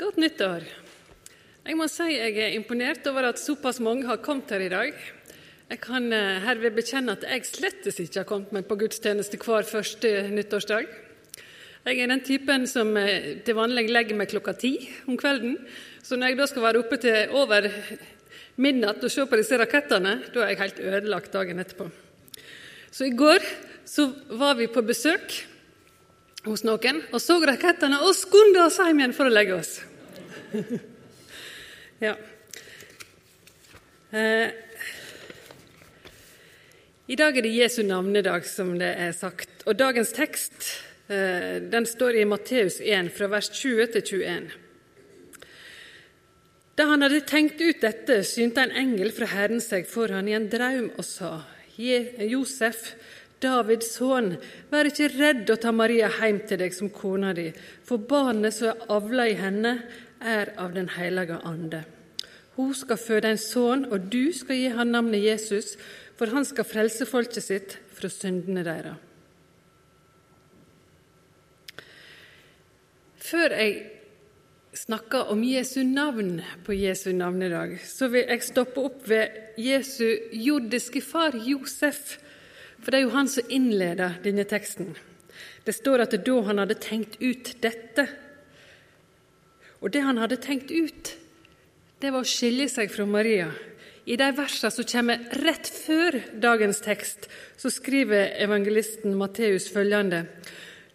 Godt nyttår. Jeg må si jeg er imponert over at såpass mange har kommet her i dag. Jeg kan eh, herved bekjenne at jeg slettes ikke har kommet meg på gudstjeneste hver første nyttårsdag. Jeg er den typen som eh, til vanlig legger meg klokka ti om kvelden. Så når jeg da skal være oppe til over midnatt og se på disse rakettene, da er jeg helt ødelagt dagen etterpå. Så i går så var vi på besøk hos noen og så rakettene og skunda oss hjem igjen for å legge oss. ja. Eh, I dag er det Jesu navnedag, som det er sagt. Og dagens tekst eh, den står i Matteus 1, fra vers 20 til 21. Da han hadde tenkt ut dette, synte en engel fra Herren seg for han i en drøm og sa:" Josef, Davids sønn, vær ikke redd å ta Maria hjem til deg som kona di, for barnet som er avla i henne, er av Den hellige ande. Hun skal føde en sønn, og du skal gi han navnet Jesus, for han skal frelse folket sitt fra syndene deres. Før jeg snakker om Jesu navn på Jesu navnedag, så vil jeg stoppe opp ved Jesu jordiske far Josef. For det er jo han som innleder denne teksten. Det står at da han hadde tenkt ut dette Og det han hadde tenkt ut, det var å skille seg fra Maria. I de versene som kommer rett før dagens tekst, så skriver evangelisten Matteus følgende.: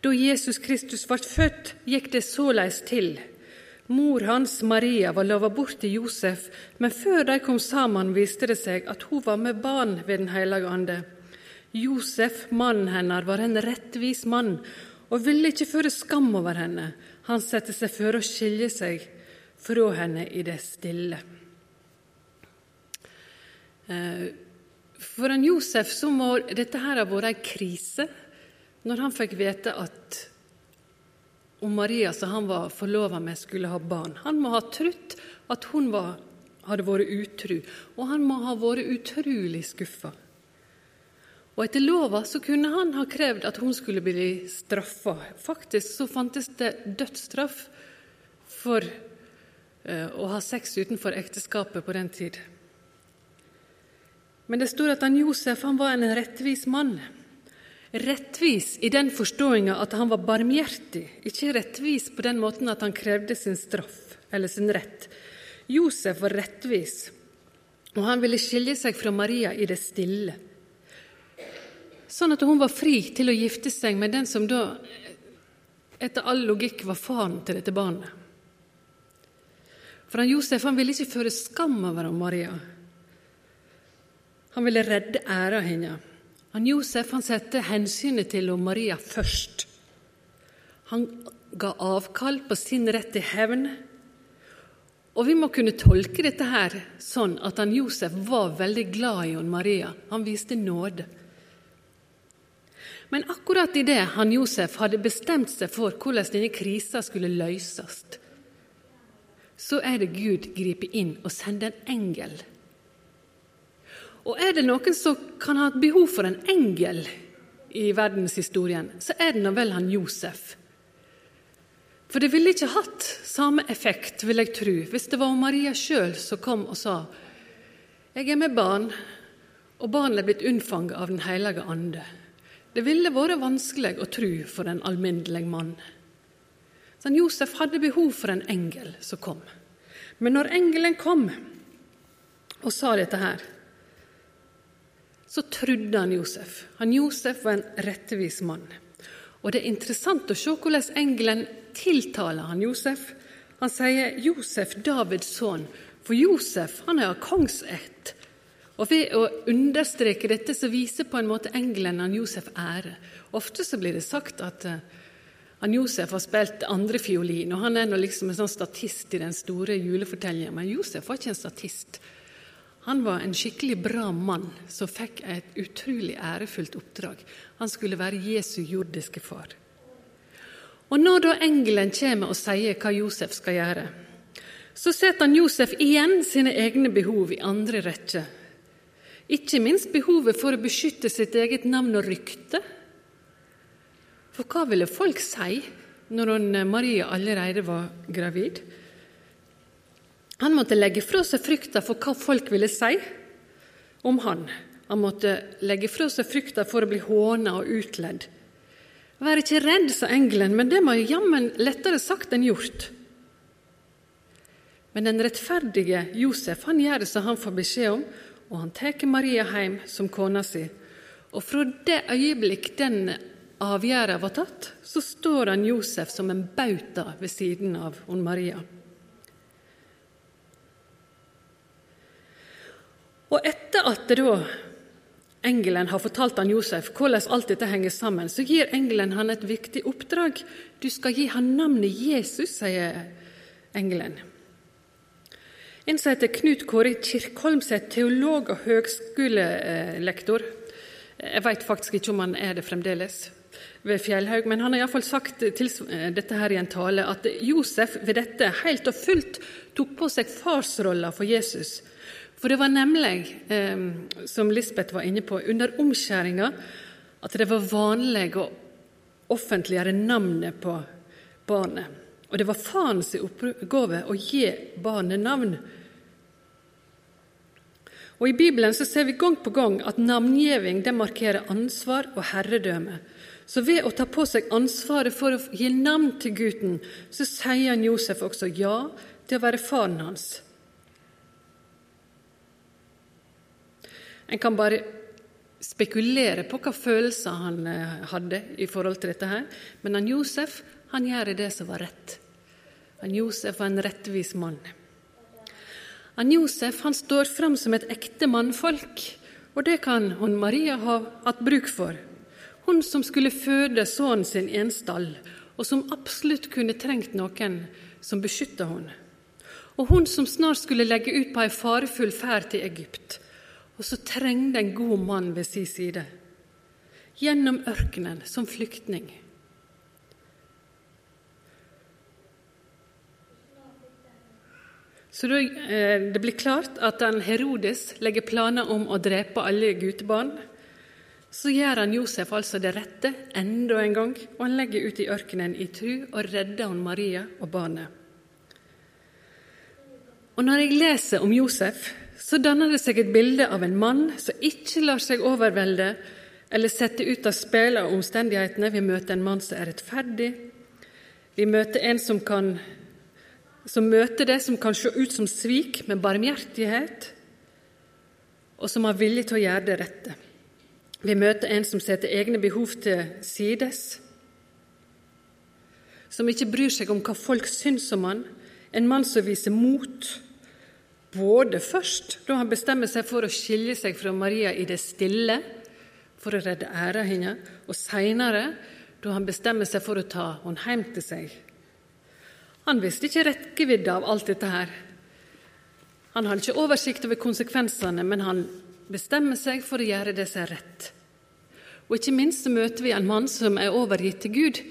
Da Jesus Kristus ble født, gikk det såleis til. Mor hans, Maria, var lova bort til Josef, men før de kom sammen, viste det seg at hun var med barn ved Den hellige ande. Josef, mannen hennes, var en rettvis mann og ville ikke føre skam over henne. Han setter seg for å skille seg fra henne i det stille. Eh, for en Josef så må dette her ha vært ei krise når han fikk vite at om Maria som han var forlova med, skulle ha barn. Han må ha trodd at hun var, hadde vært utru, og han må ha vært utrolig skuffa. Og etter lova så kunne han ha krevd at hun skulle bli straffa. Faktisk så fantes det dødsstraff for uh, å ha sex utenfor ekteskapet på den tid. Men det står at han Josef han var en rettvis mann. Rettvis i den forståinga at han var barmhjertig, ikke rettvis på den måten at han krevde sin straff eller sin rett. Josef var rettvis, og han ville skilje seg fra Maria i det stille. Sånn at hun var fri til å gifte seg med den som da etter all logikk var faren til dette barnet. For han Josef han ville ikke føre skam over Maria. Han ville redde æra hennes. Han Josef han satte hensynet til Maria først. Han ga avkall på sin rett til hevn. Og vi må kunne tolke dette her sånn at han Josef var veldig glad i Maria. Han viste nåde. Men akkurat idet han Josef hadde bestemt seg for hvordan denne krisa skulle løses, så er det Gud griper inn og sender en engel og er det noen som kan ha et behov for en engel i verdenshistorien, så er det nå vel han Josef. For det ville ikke hatt samme effekt, vil jeg tro, hvis det var Maria sjøl som kom og sa jeg er med barn, og barnet er blitt unnfanget av Den hellige ande. Det ville vært vanskelig å tro for en alminnelig mann. Så Josef hadde behov for en engel som kom. Men når engelen kom og sa dette her, så trodde han Josef. Han Josef var en rettevis mann. Og Det er interessant å se hvordan engelen tiltaler han Josef. Han sier 'Josef, Davids sønn', for Josef han er av kongsætt. Og Ved å understreke dette så viser på en måte engelen han Josef ære. Ofte så blir det sagt at uh, han Josef har spilt andrefiolin, og han er nå liksom en sånn statist i den store julefortellingen. Men Josef var ikke en statist. Han var en skikkelig bra mann som fikk et utrolig ærefullt oppdrag. Han skulle være Jesu jordiske far. Og Når da engelen kommer og sier hva Josef skal gjøre, så setter han Josef igjen sine egne behov i andre rekke. Ikke minst behovet for å beskytte sitt eget navn og rykte. For hva ville folk si når Maria allerede var gravid? Han måtte legge fra seg frykta for hva folk ville si om han. Han måtte legge fra seg frykta for å bli håna og utledd. Vær ikke redd, sa engelen, men det var jammen lettere sagt enn gjort. Men den rettferdige Josef han gjør det som han får beskjed om, og han tar Maria hjem som kona si. Og fra det øyeblikk den avgjørelsen var tatt, så står han Josef som en bauta ved siden av hun Maria. Og etter at da engelen har fortalt han Josef hvordan alt dette henger sammen, så gir engelen han et viktig oppdrag. Du skal gi han navnet Jesus, sier engelen. En som heter Knut Kåre Kirkholmseth, teolog og høgskolelektor. Jeg vet faktisk ikke om han er det fremdeles ved Fjellhaug, men han har iallfall sagt til dette her i en tale at Josef ved dette helt og fullt tok på seg farsrolla for Jesus for det var nemlig, eh, som Lisbeth var inne på, under omskjæringa at det var vanlig å offentliggjøre navnet på barnet. Og det var farens oppgave å gi barnet navn. Og I Bibelen så ser vi gang på gang at navngjeving markerer ansvar og herredømme. Så ved å ta på seg ansvaret for å gi navn til gutten, så sier Josef også ja til å være faren hans. En kan bare spekulere på hva følelser han eh, hadde i forhold til dette her. Men han Josef han gjør det som var rett. Han Josef var en rettvis mann. Han Josef han står fram som et ekte mannfolk, og det kan hun Maria ha hatt bruk for. Hun som skulle føde sønnen sin i en stall, og som absolutt kunne trengt noen som beskytta henne. Og hun som snart skulle legge ut på ei farefull ferd til Egypt og så trengte en god mann ved sin side, gjennom ørkenen som flyktning. Så eh, Det blir klart at han Herodes legger planer om å drepe alle gutebarn. Så gjør han Josef altså det rette enda en gang, og han legger ut i ørkenen i tru og redder han Maria og barnet. Og Når jeg leser om Josef, så danner det seg et bilde av en mann som ikke lar seg overvelde eller sette ut av spill av omstendighetene. Vi møter en mann som er rettferdig. Vi møter en som, kan, som møter det som kan se ut som svik, med barmhjertighet, og som har vilje til å gjøre det rette. Vi møter en som setter egne behov til sides, som ikke bryr seg om hva folk syns om han, en mann som viser mot både først da han bestemmer seg for å skille seg fra Maria i det stille for å redde æra hennes, og seinere da han bestemmer seg for å ta henne hjem til seg. Han visste ikke rekkevidda av alt dette her. Han hadde ikke oversikt over konsekvensene, men han bestemmer seg for å gjøre det som er rett. Og ikke minst så møter vi en mann som er overgitt til Gud,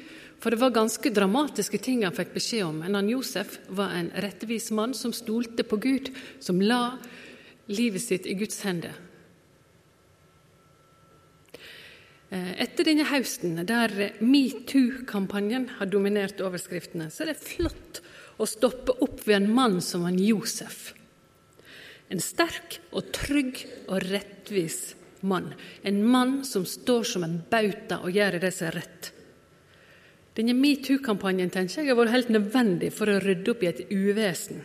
for det var ganske dramatiske ting han fikk beskjed om. Men han Josef var en rettvis mann som stolte på Gud, som la livet sitt i Guds hender. Eh, etter denne høsten, der metoo-kampanjen har dominert overskriftene, så er det flott å stoppe opp ved en mann som han Josef. En sterk og trygg og rettvis mann. En mann som står som en bauta og gjør det som er rett. Denne metoo-kampanjen tenker jeg har vært helt nødvendig for å rydde opp i et uvesen.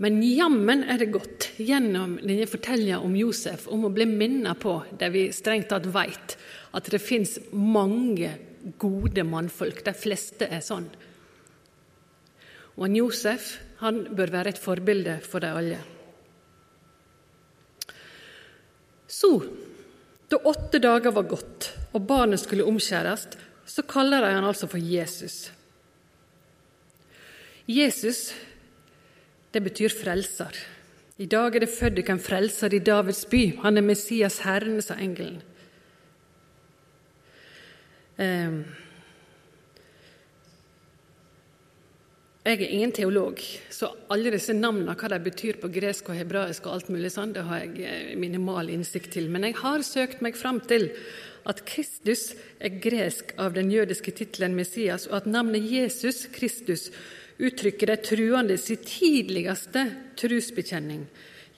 Men jammen er det godt gjennom denne fortellinga om Josef om å bli minnet på det vi strengt tatt veit, at det fins mange gode mannfolk. De fleste er sånn. Og en Josef han bør være et forbilde for de alle. Så, da åtte dager var gått og barnet skulle omskjæres, så kaller de han altså for Jesus. Jesus, det betyr frelser. I dag er det født en frelser i Davids by. Han er Messias, Herren, sa engelen. Ehm. Jeg er ingen teolog, så alle disse navnene, hva de betyr på gresk og hebraisk, og alt mulig sånn, det har jeg eh, minimal innsikt til. Men jeg har søkt meg fram til at Kristus er gresk av den jødiske tittelen Messias, og at navnet Jesus Kristus uttrykker de truende sin tidligste trosbekjenning.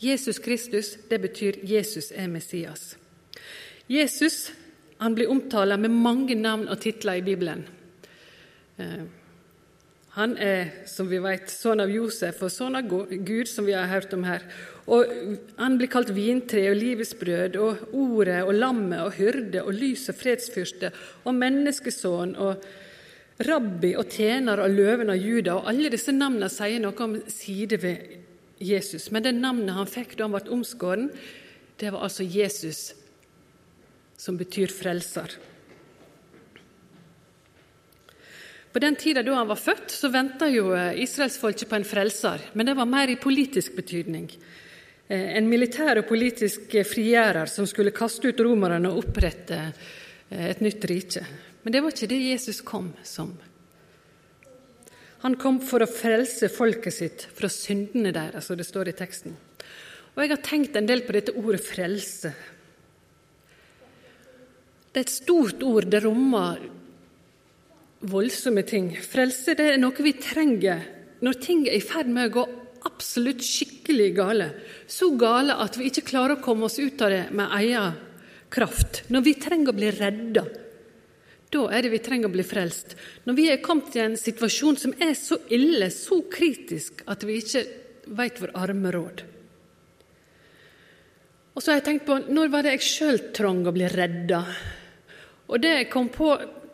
Jesus Kristus, det betyr Jesus er Messias. Jesus han blir omtalt med mange navn og titler i Bibelen. Eh, han er, som vi vet, sønn av Josef og sønn av Gud, som vi har hørt om her. Og Han blir kalt vintre og livets brød og ordet og lammet og hyrde og lys og fredsfyrste og menneskesønn og rabbi og tjener og løven av Juda. Og Alle disse navnene sier noe om side ved Jesus. Men det navnet han fikk da han ble omskåren, det var altså Jesus, som betyr frelser. På den tida da han var født, så venta jo eh, israelsfolket på en frelser, men det var mer i politisk betydning. Eh, en militær og politisk eh, frigjører som skulle kaste ut romerne og opprette et nytt rike. Men det var ikke det Jesus kom som. Han kom for å frelse folket sitt fra syndene deres, som det står i teksten. Og Jeg har tenkt en del på dette ordet 'frelse'. Det er et stort ord. Det rommer voldsomme ting. Frelse det er noe vi trenger når ting er i ferd med å gå absolutt skikkelig gale. Så gale at vi ikke klarer å komme oss ut av det med egen kraft. Når vi trenger å bli redda. Da er det vi trenger å bli frelst. Når vi er kommet i en situasjon som er så ille, så kritisk, at vi ikke veit vår arme råd. Og så har jeg tenkt på når var det jeg sjøl trang å bli redda? Og det jeg kom på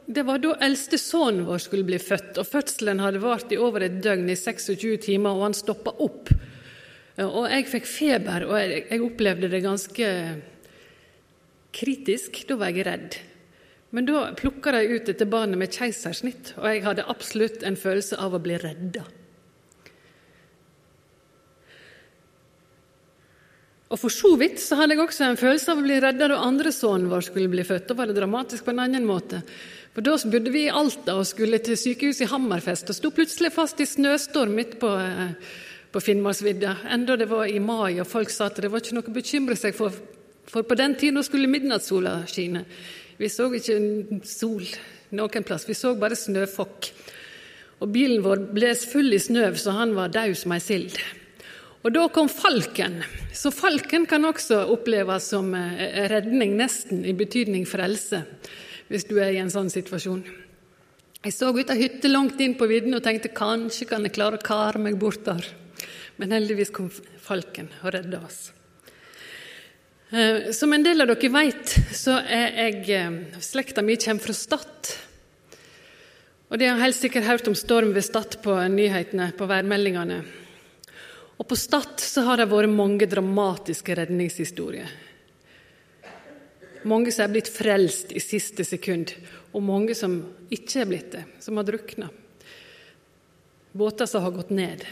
det var da eldste sønnen vår skulle bli født, og fødselen hadde vart i over et døgn, i 26 timer, og han stoppa opp. Og jeg fikk feber, og jeg, jeg opplevde det ganske kritisk. Da var jeg redd. Men da plukka de ut dette barnet med keisersnitt, og jeg hadde absolutt en følelse av å bli redda. Og For så vidt så hadde jeg også en følelse av å bli redda da andre sønnen vår skulle bli født. Da var det dramatisk på en annen måte. For Da bodde vi i Alta og skulle til sykehuset i Hammerfest, og sto plutselig fast i snøstorm midt på, eh, på Finnmarksvidda, enda det var i mai og folk sa at det var ikke noe å bekymre seg for, for på den tiden skulle midnattssola skine. Vi så ikke sol noen plass, vi så bare snøfokk. Og bilen vår bles full i snø, så han var død som ei sild. Og da kom falken. Så falken kan også oppleves som eh, redning, nesten, i betydning frelse hvis du er i en sånn situasjon. Jeg så ut av hytte langt inn på vidden og tenkte kanskje kan jeg klare å kare meg bort der. Men heldigvis kom falken og redda oss. Eh, som en del av dere vet, så er jeg eh, Slekta mi kommer fra Stad. Og de har helt sikkert hørt om storm ved Stad på nyhetene, på værmeldingene. Og på Stad så har det vært mange dramatiske redningshistorier. Mange som er blitt frelst i siste sekund, og mange som ikke er blitt det, som har drukna. Båter som har gått ned.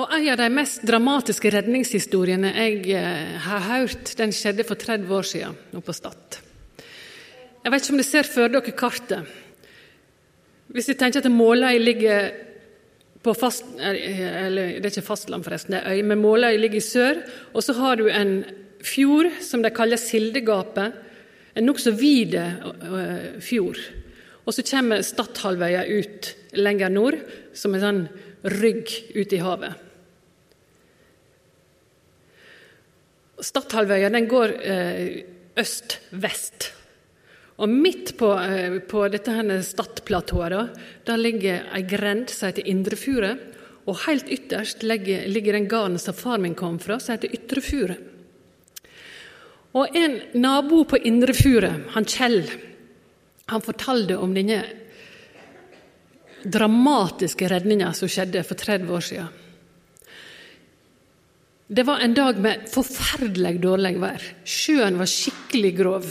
Og En av de mest dramatiske redningshistoriene jeg eh, har hørt, den skjedde for 30 år siden nå på Stad. Jeg vet ikke om dere ser for dere kartet. Hvis dere tenker at Måløy ligger på fast, eller Det er ikke fastland, forresten, det er øy, men Måløy ligger i sør. Og så har du en fjord som de kaller Sildegapet. En nokså vid eh, fjord. Og så kommer Stadhalvøya ut lenger nord, som en sånn rygg ut i havet. Stadhalvøya går eh, øst-vest. Og midt på, eh, på dette Stadplatået der ligger ei grend som heter Indrefuret. Og helt ytterst ligger, ligger den gården som far min kom fra, som heter Ytrefuret. Og en nabo på Indrefuret, han Kjell, han fortalte om denne dramatiske redninga som skjedde for 30 år siden. Det var en dag med forferdelig dårlig vær. Sjøen var skikkelig grov.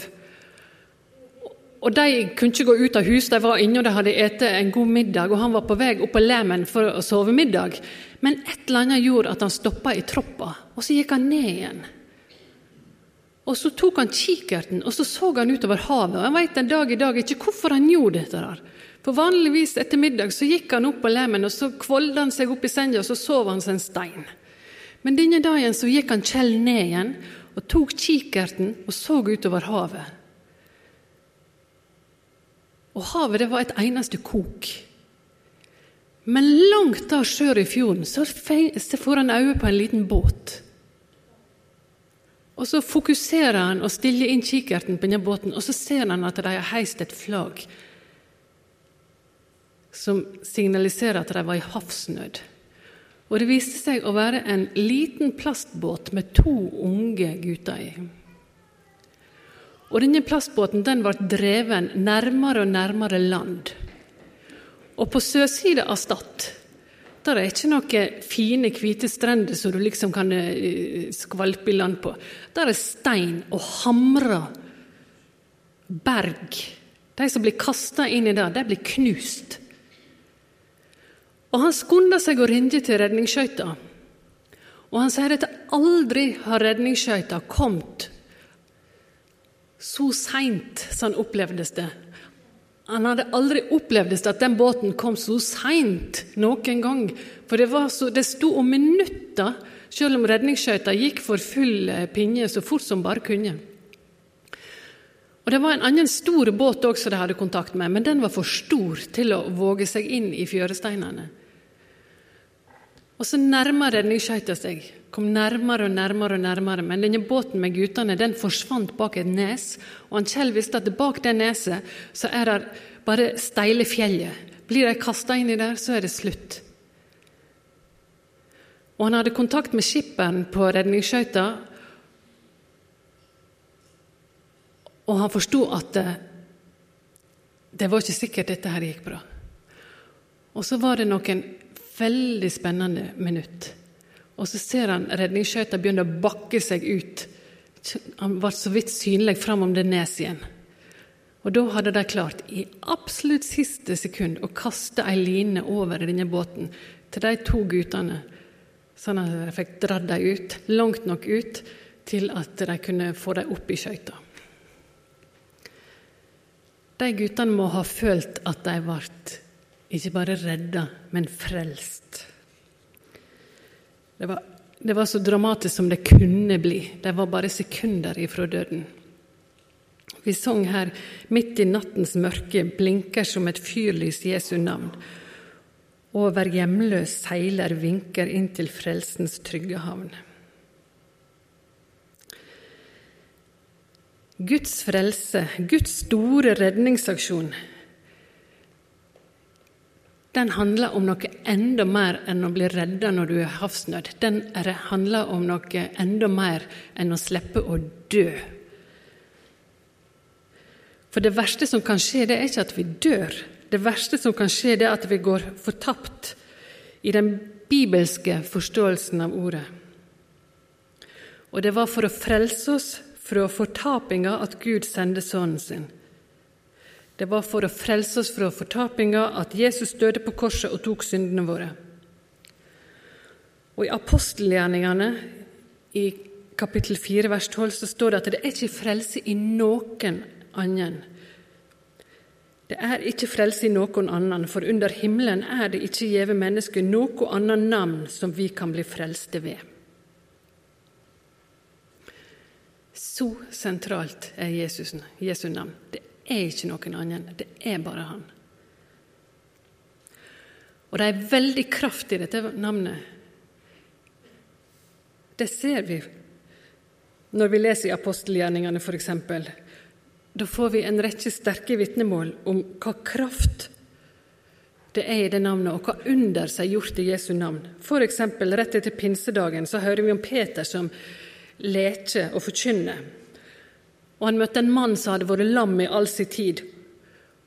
Og De kunne ikke gå ut av hus, de var inne og de hadde spist en god middag. og Han var på vei opp på Lemen for å sove middag. Men et eller annet gjorde at han stoppa i troppa, og så gikk han ned igjen. Og Så tok han kikkerten og så så han utover havet. og Jeg vet en dag i dag ikke hvorfor han gjorde dette. der. For Vanligvis etter middag så gikk han opp på Lemen og så kvolde han seg opp i senga og så sov han som en stein. Men denne dagen så gikk han Kjell ned igjen og tok kikkerten og så utover havet. Og havet det var et eneste kok. Men langt der sør i fjorden så får han øye på en liten båt. Og Så fokuserer han og stiller inn kikkerten på denne båten, og så ser han at de har heist et flagg som signaliserer at de var i havsnød. Og Det viste seg å være en liten plastbåt med to unge gutter i. Og Denne plastbåten den ble dreven nærmere og nærmere land. Og på sørsida av Stad der er ikke noen fine, hvite strender som du liksom kan eh, skvalpe i land på. Der er stein og hamra berg. De som blir kasta inn i det, de blir knust. Og han skunda seg å ringe til redningsskøyta. Og han sier at aldri har redningsskøyta kommet så seint som han opplevdes det han hadde aldri opplevd at den båten kom så seint noen gang. For det, så, det sto om minutter, selv om redningsskøyta gikk for full pinje så fort som bare kunne. Og Det var en annen stor båt også de hadde kontakt med, men den var for stor til å våge seg inn i fjøresteinene. Og så nærma redningsskøyta seg, kom nærmere og nærmere, og nærmere, men denne båten med guttene den forsvant bak et nes. Og han Kjell visste at bak det neset så er det bare steile fjellet. Blir de kasta i der, så er det slutt. Og han hadde kontakt med skipperen på redningsskøyta, og han forsto at det, det var ikke sikkert dette her gikk bra. Og så var det noen veldig spennende minutt. Og så ser han redningsskøyta begynne å bakke seg ut. Han var så vidt synlig framom det neset igjen. Og da hadde de klart i absolutt siste sekund å kaste ei line over denne båten til de to guttene, sånn at de fikk dratt dem ut, langt nok ut til at de kunne få dem opp i skøyta. De guttene må ha følt at de ble ikke bare redda, men frelst. Det var, det var, så dramatisk som det kunne bli. De var bare sekunder ifra døden. Vi sang her 'Midt i nattens mørke blinker som et fyrlys Jesu navn'. Over hjemløs seiler vinker inn til frelsens trygge havn. Guds frelse, Guds store redningsaksjon, den handler om noe enda mer enn å bli redda når du er havsnød. Den handler om noe enda mer enn å slippe å dø. For det verste som kan skje, det er ikke at vi dør. Det verste som kan skje, det er at vi går fortapt i den bibelske forståelsen av ordet. Og det var for å frelse oss fra fortapinga at Gud sendte Sønnen sin. Det var for å frelse oss fra fortapinga at Jesus døde på korset og tok syndene våre. Og I apostelgjerningene, i kapittel 4, vers 12, så står det at det er ikke frelse i noen annen. Det er ikke frelse i noen annen, for under himmelen er det ikke gjeve menneske noe annet navn som vi kan bli frelste ved. Så sentralt er Jesus, Jesu navn. Det er ikke noen annen. Det er bare han. Og det er veldig kraft i dette navnet. Det ser vi når vi leser i apostelgjerningene, f.eks. Da får vi en rekke sterke vitnemål om hva kraft det er i det navnet, og hva under seg gjort i Jesu navn. F.eks. rett etter pinsedagen så hører vi om Peter som leker og forkynne. Og han møtte en mann som hadde vært lam i all sin tid,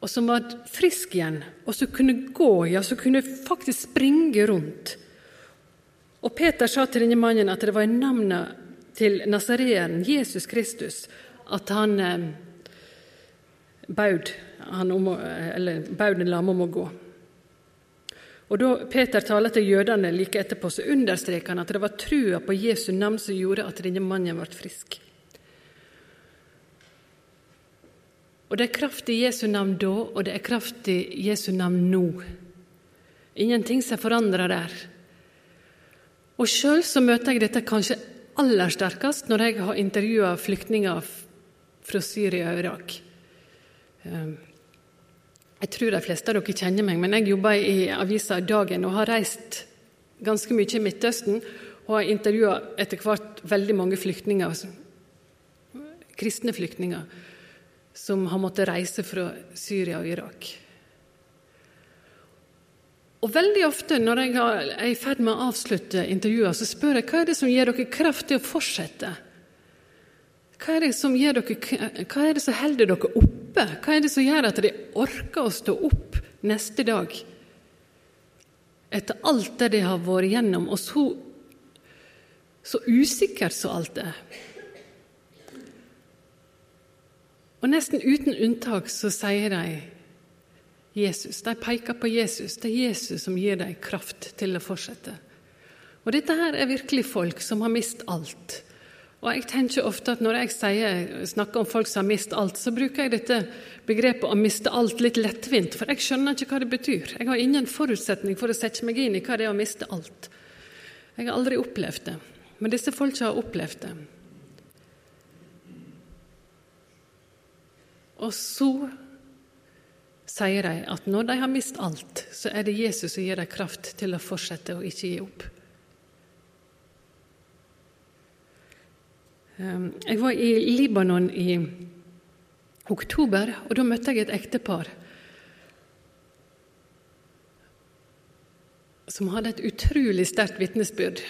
og som var frisk igjen, og som kunne gå, ja, som kunne faktisk springe rundt. Og Peter sa til denne mannen at det var i navnet til nasareeren Jesus Kristus at han eh, baud, han den lamme om å gå. Og Da Peter taler til jødene like etterpå, så understreker han at det var trua på Jesu navn som gjorde at denne mannen ble frisk. Og det er kraft i Jesu navn da, og det er kraft i Jesu navn nå. Ingenting som er forandra der. Og sjøl møter jeg dette kanskje aller sterkest når jeg har intervjua flyktninger fra Syria og Irak. Jeg tror de fleste av dere kjenner meg, men jeg jobber i avisa Dagen og har reist ganske mye i Midtøsten og har intervjua etter hvert veldig mange flyktninger, kristne flyktninger som har måttet reise fra Syria og Irak. Og Veldig ofte når jeg er i ferd med å avslutte intervjuer, så spør jeg hva er det som gir dere kraft til å fortsette. Hva er det som, som holder dere oppe? Hva er det som gjør at de orker å stå opp neste dag? Etter alt det de har vært gjennom, og så, så usikkert som alt er. Og nesten uten unntak så sier de Jesus. De peker på Jesus. Det er Jesus som gir dem kraft til å fortsette. Og dette her er virkelig folk som har mistet alt og jeg tenker ofte at Når jeg sier, snakker om folk som har mistet alt, så bruker jeg dette begrepet å miste alt litt lettvint, for jeg skjønner ikke hva det betyr. Jeg har ingen forutsetning for å sette meg inn i hva det er å miste alt. Jeg har aldri opplevd det, men disse folka har opplevd det. Og så sier de at når de har mistet alt, så er det Jesus som gir dem kraft til å fortsette og ikke gi opp. Jeg var i Libanon i oktober, og da møtte jeg et ektepar som hadde et utrolig sterkt vitnesbyrd.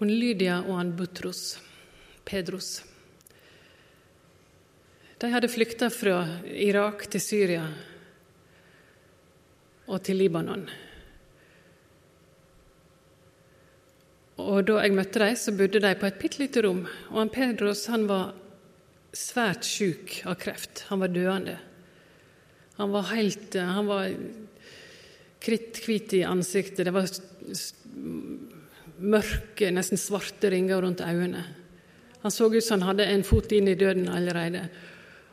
Hun Lydia og han Butros, Pedros. De hadde flykta fra Irak til Syria og til Libanon. Og Da jeg møtte dem, så bodde de på et bitte lite rom. Og han Pedros han var svært syk av kreft. Han var døende. Han var helt Han var kritthvit i ansiktet. Det var mørke, nesten svarte ringer rundt øynene. Han så ut som han hadde en fot inn i døden allerede.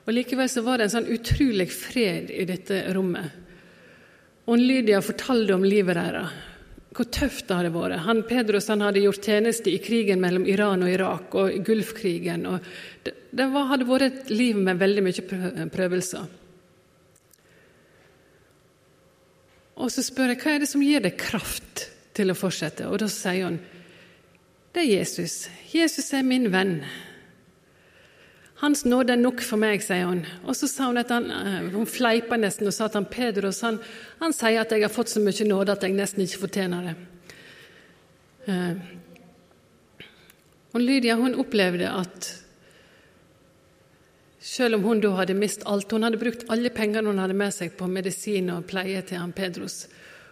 Og Likevel så var det en sånn utrolig fred i dette rommet. Og Lydia fortalte om livet deres hvor tøft det hadde vært. Han Pedros han hadde gjort tjeneste i krigen mellom Iran og Irak og Gulfkrigen. Og det, det var, hadde vært et liv med veldig mye prøvelser. Og så spør jeg hva er det som gir deg kraft til å fortsette. Og da sier hun det er Jesus. Jesus er min venn. Hans nåde er nok for meg, sier hun. Og så sa hun at han, eh, hun fleipa nesten og sa at han Pedros han, han, sier at jeg har fått så mye nåde at jeg nesten ikke fortjener det. Eh. og Lydia hun opplevde at selv om hun da hadde mistet alt Hun hadde brukt alle pengene hun hadde med seg på medisin og pleie til han Pedros.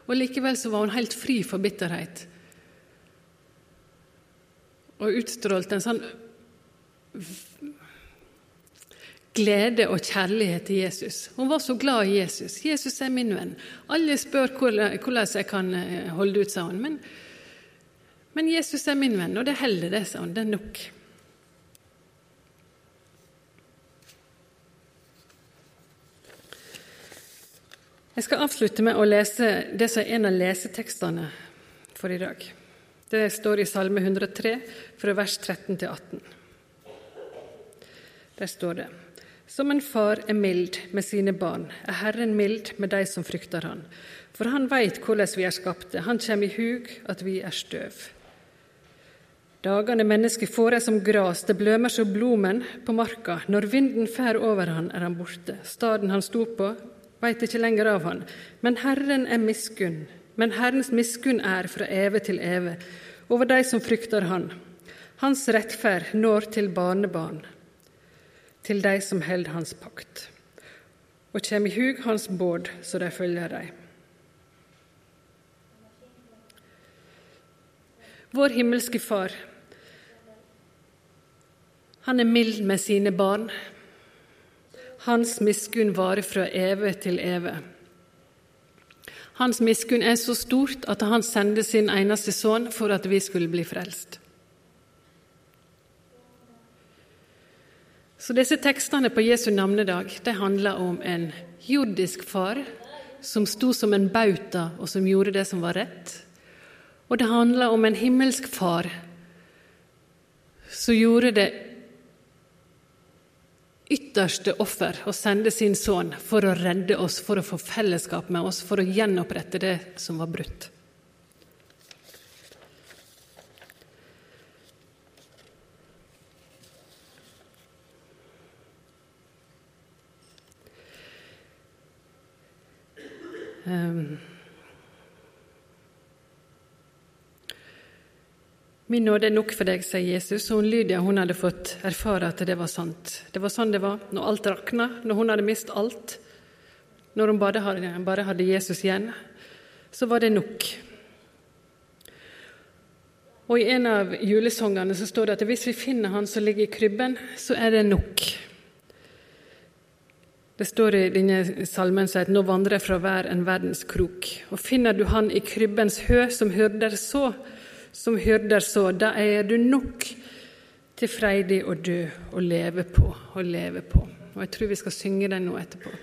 Og Likevel så var hun helt fri for bitterhet. Og utstrålte en sånn glede og kjærlighet til Jesus. Hun var så glad i Jesus. 'Jesus er min venn.' Alle spør hvordan jeg kan eh, holde ut, sa hun. Men, men Jesus er min venn, og det holder, det, sa hun. Det er nok. Jeg skal avslutte med å lese det som er en av lesetekstene for i dag. Det står i Salme 103, fra vers 13 til 18. Der står det som en far er mild med sine barn, er Herren mild med de som frykter Han. For Han veit hvordan vi er skapte, Han kjem i hug at vi er støv. Dagane mennesket får er som gras, det blømer som blomen på marka. Når vinden fer over han, er han borte. Staden han sto på, veit ikke lenger av han. Men Herren er miskunn. Men Herrens miskunn er fra evig til evig over de som frykter Han. Hans rettferd når til barnebarn til de som held hans pakt, og kjem i hug hans båd så de følger dei. Vår himmelske Far, han er mild med sine barn. Hans miskunn varer fra evig til evig. Hans miskunn er så stort at han sendte sin eneste sønn for at vi skulle bli frelst. Så disse tekstene på Jesu navnedag det handler om en jordisk far som sto som en bauta, og som gjorde det som var rett. Og det handler om en himmelsk far som gjorde det ytterste offer å sende sin sønn for å redde oss, for å få fellesskap med oss, for å gjenopprette det som var brutt. Min nåde er nok for deg, sier Jesus. Og Lydia hun hadde fått erfare at det var sant. Det var sånn det var når alt rakna, når hun hadde mistet alt. Når hun bare hadde, bare hadde Jesus igjen, så var det nok. Og I en av julesangene så står det at hvis vi finner han som ligger i krybben, så er det nok. Det står i denne salmen at nå vandrer jeg fra hver en verdens krok. Og finner du han i krybbens hø, som hyrder så, som hyrder så, da er du nok til freidig å dø og leve på og leve på. Og Jeg tror vi skal synge den nå etterpå.